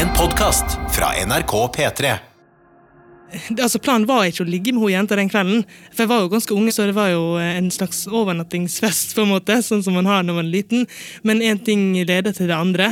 En podkast fra NRK P3. Altså Planen var ikke å ligge med hun jenta den kvelden, for jeg var jo ganske unge, så det var jo en slags overnattingsfest, på en måte, sånn som man har når man er liten. Men én ting leder til det andre.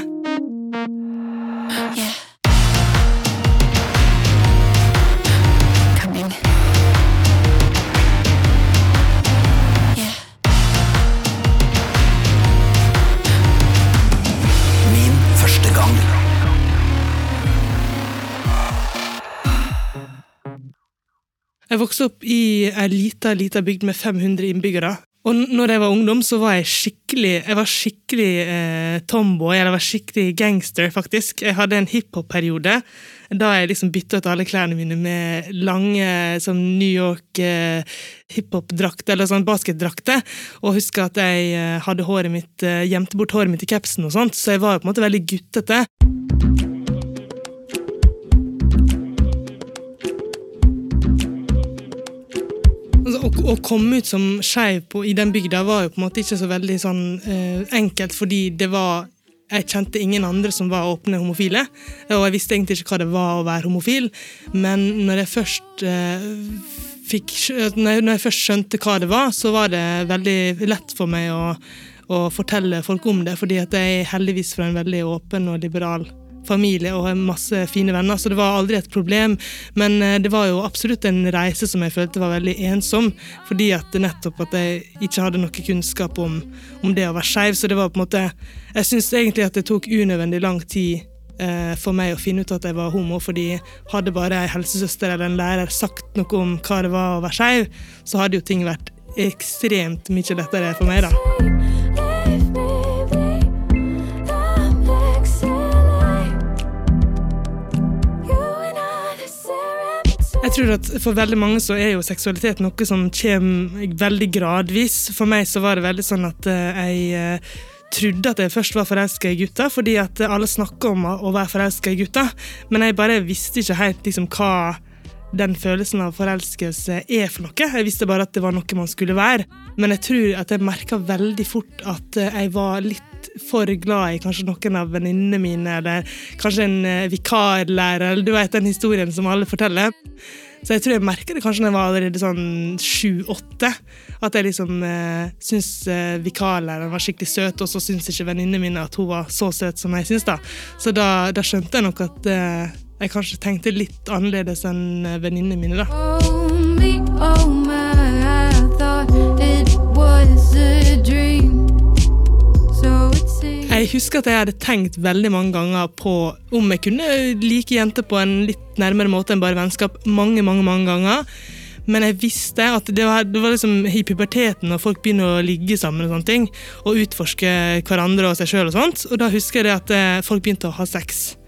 Jeg vokste opp i ei lita, lita bygd med 500 innbyggere. Og når jeg var ungdom, så var jeg skikkelig jeg var skikkelig eh, tomboy, eller jeg var skikkelig gangster, faktisk. Jeg hadde en hiphop-periode da jeg liksom bytta ut alle klærne mine med lange som New York eh, hiphop-drakter, eller sånn basketdrakter. Og husker at jeg eh, hadde håret mitt, eh, bort håret mitt i capsen og sånt, så jeg var på en måte veldig guttete. Å, komme ut som skeiv i den bygda var jo på en måte ikke så veldig sånn eh, enkelt, fordi det var jeg kjente ingen andre som var åpne homofile, og jeg visste egentlig ikke hva det var å være homofil, men når jeg først eh, fikk, når jeg, når jeg først skjønte hva det var, så var det veldig lett for meg å, å fortelle folk om det, fordi at jeg er heldigvis fra en veldig åpen og liberal familie og masse fine venner, så det var aldri et problem. Men eh, det var jo absolutt en reise som jeg følte var veldig ensom, fordi at nettopp at jeg ikke hadde noe kunnskap om, om det å være skeiv. Så det var på en måte Jeg syns egentlig at det tok unødvendig lang tid eh, for meg å finne ut at jeg var homo, fordi hadde bare ei helsesøster eller en lærer sagt noe om hva det var å være skeiv, så hadde jo ting vært ekstremt mye lettere for meg, da. Jeg tror at For veldig mange så er jo seksualitet noe som kommer veldig gradvis. For meg så var det veldig sånn at eh, jeg eh, trodde at jeg først var forelska i gutter, fordi at alle snakker om å være forelska i gutter. Men jeg bare visste ikke helt liksom hva den følelsen av forelskelse er for noe. Jeg visste bare at det var noe man skulle være. Men jeg tror at jeg merka veldig fort at eh, jeg var litt for glad i kanskje noen av venninnene mine, eller kanskje en eh, vikarlærer, eller du vet den historien som alle forteller. Så jeg tror jeg merka det kanskje da jeg var allerede sånn sju-åtte. At jeg liksom eh, syntes eh, vikarlæreren var skikkelig søt, og så syntes ikke venninnene mine at hun var så søt som jeg syns. da. Så da, da skjønte jeg nok at eh, jeg kanskje tenkte litt annerledes enn eh, venninnene mine. da. Oh me, oh my, I thought it was a Jeg husker at jeg hadde tenkt veldig mange ganger på om jeg kunne like jenter på en litt nærmere måte enn bare vennskap. Mange, mange, mange ganger. Men jeg visste at det var, det var liksom i puberteten når folk begynner å ligge sammen og sånne ting, og utforske hverandre og seg sjøl og sånt. Og da husker jeg at eh, folk begynte å ha sex.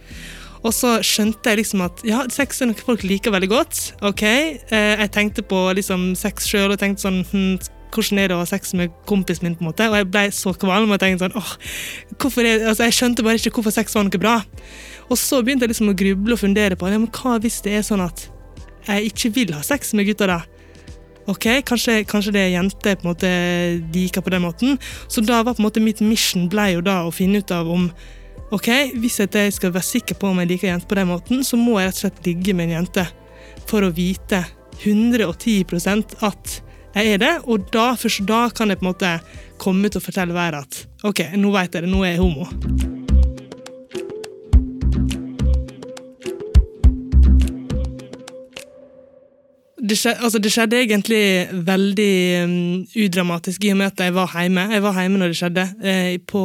Og så skjønte jeg liksom at ja, sex er noe folk liker veldig godt. ok. Eh, jeg tenkte på liksom sex sjøl og tenkte sånn hm, hvordan er det å ha sex med kompisen min? på en måte? Og jeg ble så kvalm. og tenkte sånn, åh, hvorfor er, altså Jeg skjønte bare ikke hvorfor sex var noe bra. Og så begynte jeg liksom å gruble og fundere på ja, men hva hvis det er sånn at jeg ikke vil ha sex med gutter. da? Ok, Kanskje, kanskje det er jenter på en måte liker på den måten. Så da var på en måte mitt mission ble jo da å finne ut av om ok, hvis jeg skal være sikker på om jeg liker jenter på den måten, så må jeg rett og slett ligge med en jente for å vite 110 at jeg er det, og da, først da kan jeg på en måte komme ut og fortelle verden at ok, nå vet jeg det, nå er jeg homo. Det skjedde, altså det skjedde egentlig veldig um, udramatisk i og med at jeg var hjemme. Jeg var hjemme når det skjedde, eh, på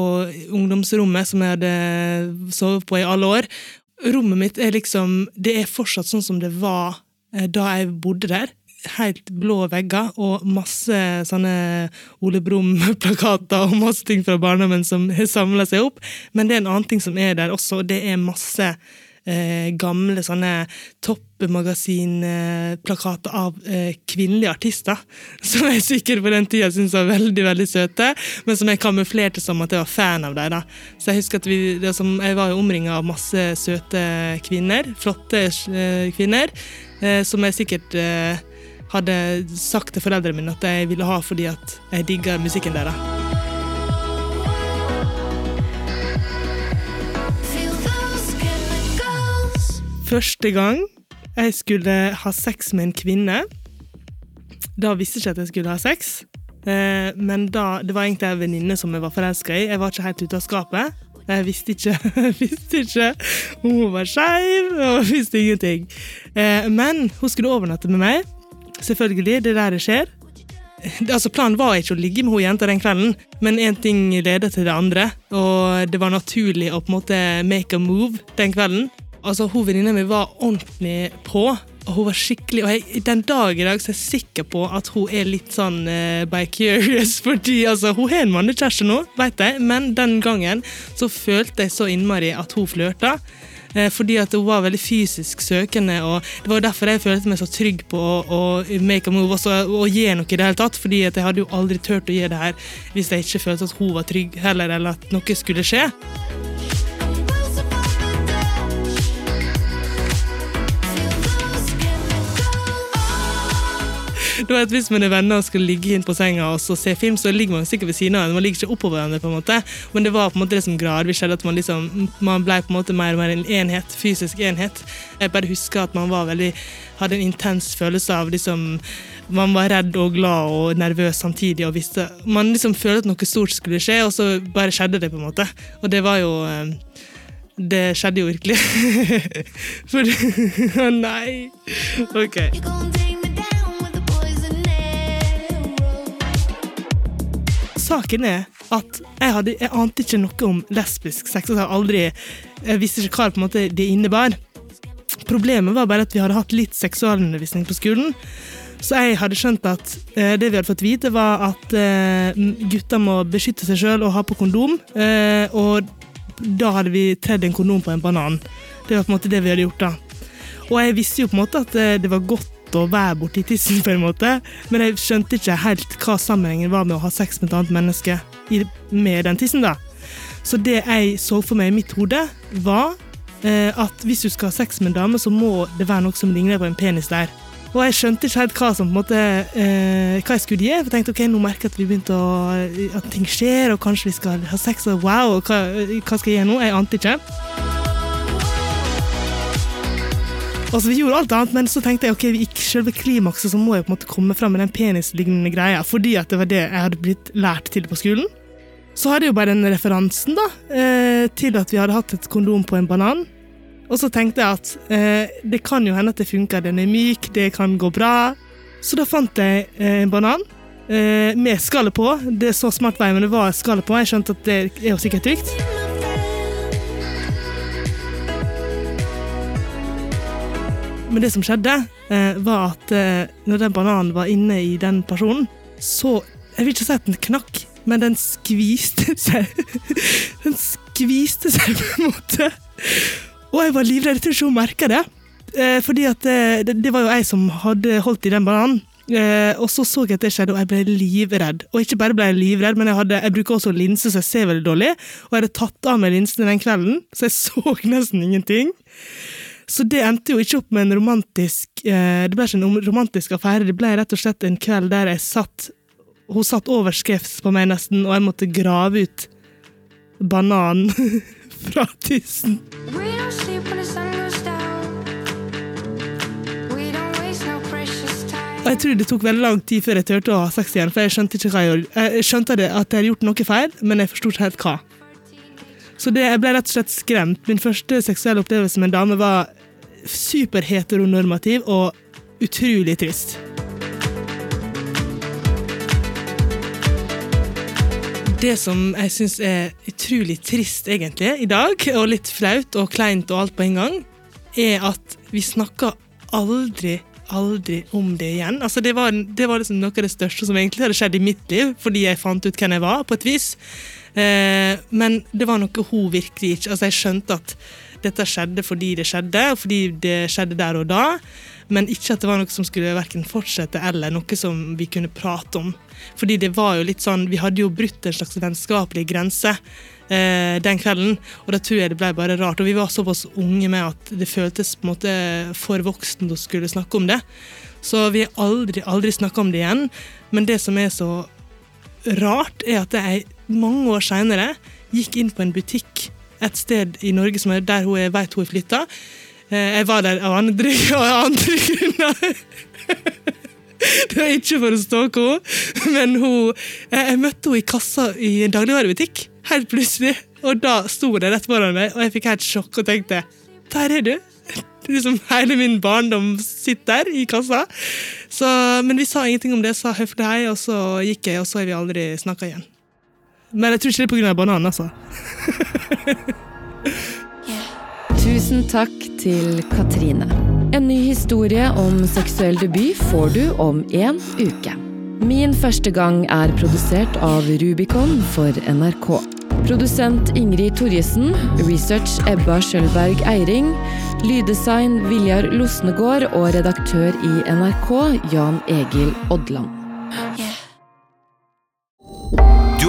ungdomsrommet som jeg hadde sovet på i alle år. Rommet mitt er liksom Det er fortsatt sånn som det var eh, da jeg bodde der. Helt blå vegger og masse sånne Ole Brumm-plakater og masse ting fra barndommen som har samla seg opp. Men det er en annen ting som er der også, og det er masse eh, gamle sånne toppmagasinplakater av eh, kvinnelige artister. Som jeg sikkert på den tida syntes var veldig veldig søte, men som jeg kamuflerte som at jeg var fan av dem. Så Jeg husker at vi, som, jeg var omringa av masse søte kvinner, flotte eh, kvinner, eh, som jeg sikkert eh, hadde sagt til foreldrene mine at jeg ville ha fordi at jeg digger musikken deres. Første gang jeg skulle ha sex med en kvinne, da visste jeg ikke at jeg skulle ha sex. Eh, men da, det var egentlig en venninne som jeg var forelska i. Jeg var ikke helt ute av skapet. Jeg visste ikke, jeg visste ikke hun var skeiv, og visste ingenting. Eh, men hun skulle overnatte med meg. Selvfølgelig, det er der det skjer. Altså, Planen var ikke å ligge med hun jenta den kvelden, men én ting leder til det andre. Og det var naturlig å på en måte make a move den kvelden. Altså, Hun venninna mi var ordentlig på, og hun var skikkelig Og jeg, den dag i dag så er jeg sikker på at hun er litt sånn uh, bi-curious, fordi altså, hun har en mannekjæreste nå, vet jeg, men den gangen så følte jeg så innmari at hun flørta. Eh, fordi at hun var veldig fysisk søkende, og det var derfor jeg følte meg så trygg på å, å make a move også, og gi noe i det hele tatt. fordi at jeg hadde jo aldri turt å gi det her hvis jeg ikke følte at hun var trygg heller, eller at noe skulle skje. Du at Hvis man er venner og skal ligge inn på senga og se film, så ligger man sikkert ved siden av hverandre. Man ligger ikke oppå hverandre, på en måte. Men det var på en måte det som gradvis skjedde, at man liksom, man ble på en måte mer og mer en enhet, fysisk enhet. Jeg bare husker at man var veldig, hadde en intens følelse av liksom man var redd og glad og nervøs samtidig. og visste, Man liksom følte at noe stort skulle skje, og så bare skjedde det. på en måte. Og det var jo eh, Det skjedde jo virkelig. For Å nei! Ok. Saken er at jeg, hadde, jeg ante ikke noe om lesbisk sex. Altså jeg, aldri, jeg visste ikke hva måte, det innebar. Problemet var bare at vi hadde hatt litt seksualundervisning på skolen. Så jeg hadde skjønt at eh, det vi hadde fått vite, var at eh, gutter må beskytte seg sjøl og ha på kondom. Eh, og da hadde vi tredd en kondom på en banan. Det var på en måte det vi hadde gjort da. Og jeg visste jo på en måte at eh, det var godt å være borti tissen, på en måte, men jeg skjønte ikke helt hva sammenhengen var med å ha sex med et annet menneske med den tissen. da. Så det jeg så for meg i mitt hode, var eh, at hvis du skal ha sex med en dame, så må det være noe som ligner på en penis der. Og jeg skjønte ikke helt hva som måte, eh, hva jeg skulle gi. For jeg tenkte ok, nå merker jeg at vi begynte å, at ting skjer, og kanskje vi skal ha sex, og wow, og hva, hva skal jeg gjøre nå? Jeg ante ikke. Altså, vi gjorde alt annet, men så tenkte jeg ok, i selve klimakset så må jeg på en måte komme fram med den penislignende greia, fordi at det var det jeg hadde blitt lært til på skolen. Så hadde jeg jo bare den referansen da, eh, til at vi hadde hatt et kondom på en banan. Og så tenkte jeg at eh, det kan jo hende at det funker, den er myk, det kan gå bra. Så da fant jeg eh, en banan eh, med skallet på. Det er så smart vei, men det var skallet på. Jeg skjønte at det er jo sikkert trygt. Men det som skjedde, eh, var at eh, når den bananen var inne i den personen, så Jeg vil ikke si at den knakk, men den skviste seg. den skviste seg på en måte. Og jeg var livredd. Jeg tror ikke hun merka det. Eh, fordi at det, det var jo jeg som hadde holdt i den bananen. Eh, og så så jeg at det skjedde, og jeg ble livredd. Og ikke bare ble jeg livredd, men jeg, hadde, jeg bruker også linse, så jeg ser veldig dårlig. Og jeg hadde tatt av meg linsene den kvelden, så jeg så nesten ingenting. Så det endte jo ikke opp med en romantisk eh, Det ble ikke en romantisk affære, det ble rett og slett en kveld der jeg satt Hun satt over på meg nesten, og jeg måtte grave ut bananen fra tissen. Og jeg tror det tok veldig lang tid før jeg turte å ha sex igjen, for jeg skjønte jeg. Jeg skjønte at jeg hadde gjort noe feil, men jeg forsto ikke helt hva. Så det, jeg ble rett og slett skremt. Min første seksuelle opplevelse med en dame var superheteronormativ og utrolig trist. Det som jeg syns er utrolig trist egentlig i dag, og litt flaut og kleint og alt på en gang, er at vi snakker aldri, aldri om det igjen. Altså det var, det var liksom noe av det største som egentlig hadde skjedd i mitt liv, fordi jeg fant ut hvem jeg var, på et vis. Eh, men det var noe hun virkelig ikke Altså, jeg skjønte at dette skjedde fordi det skjedde, og fordi det skjedde der og da. Men ikke at det var noe som skulle hverken fortsette eller noe som vi kunne prate om. Fordi det var jo litt sånn, Vi hadde jo brutt en slags vennskapelig grense eh, den kvelden, og da tror jeg det ble bare rart. Og vi var såpass unge med at det føltes på en måte for voksent å skulle snakke om det. Så vi har aldri, aldri snakka om det igjen. Men det som er så rart, er at jeg mange år seinere gikk inn på en butikk et sted i Norge som er der hun er, vet hun er flytta. Eh, Jeg var der av andre, av andre grunner. Det var ikke for å stalke henne, men hun, eh, jeg møtte henne i kassa i en dagligvarebutikk. Helt plutselig. Og da sto det rett foran meg, og jeg fikk helt sjokk og tenkte Der er du! Liksom Hele min barndom sitter der i kassa. Så, men vi sa ingenting om det, sa høflig hei, og så gikk jeg, og så har vi aldri snakka igjen. Men jeg tror ikke det er pga. bananen, altså. Tusen takk til Katrine. En ny historie om seksuell debut får du om en uke. Min første gang er produsert av Rubicon for NRK. Produsent Ingrid Torjesen, research Ebba Skjølberg Eiring, lyddesign Viljar Losnegård og redaktør i NRK Jan Egil Odland.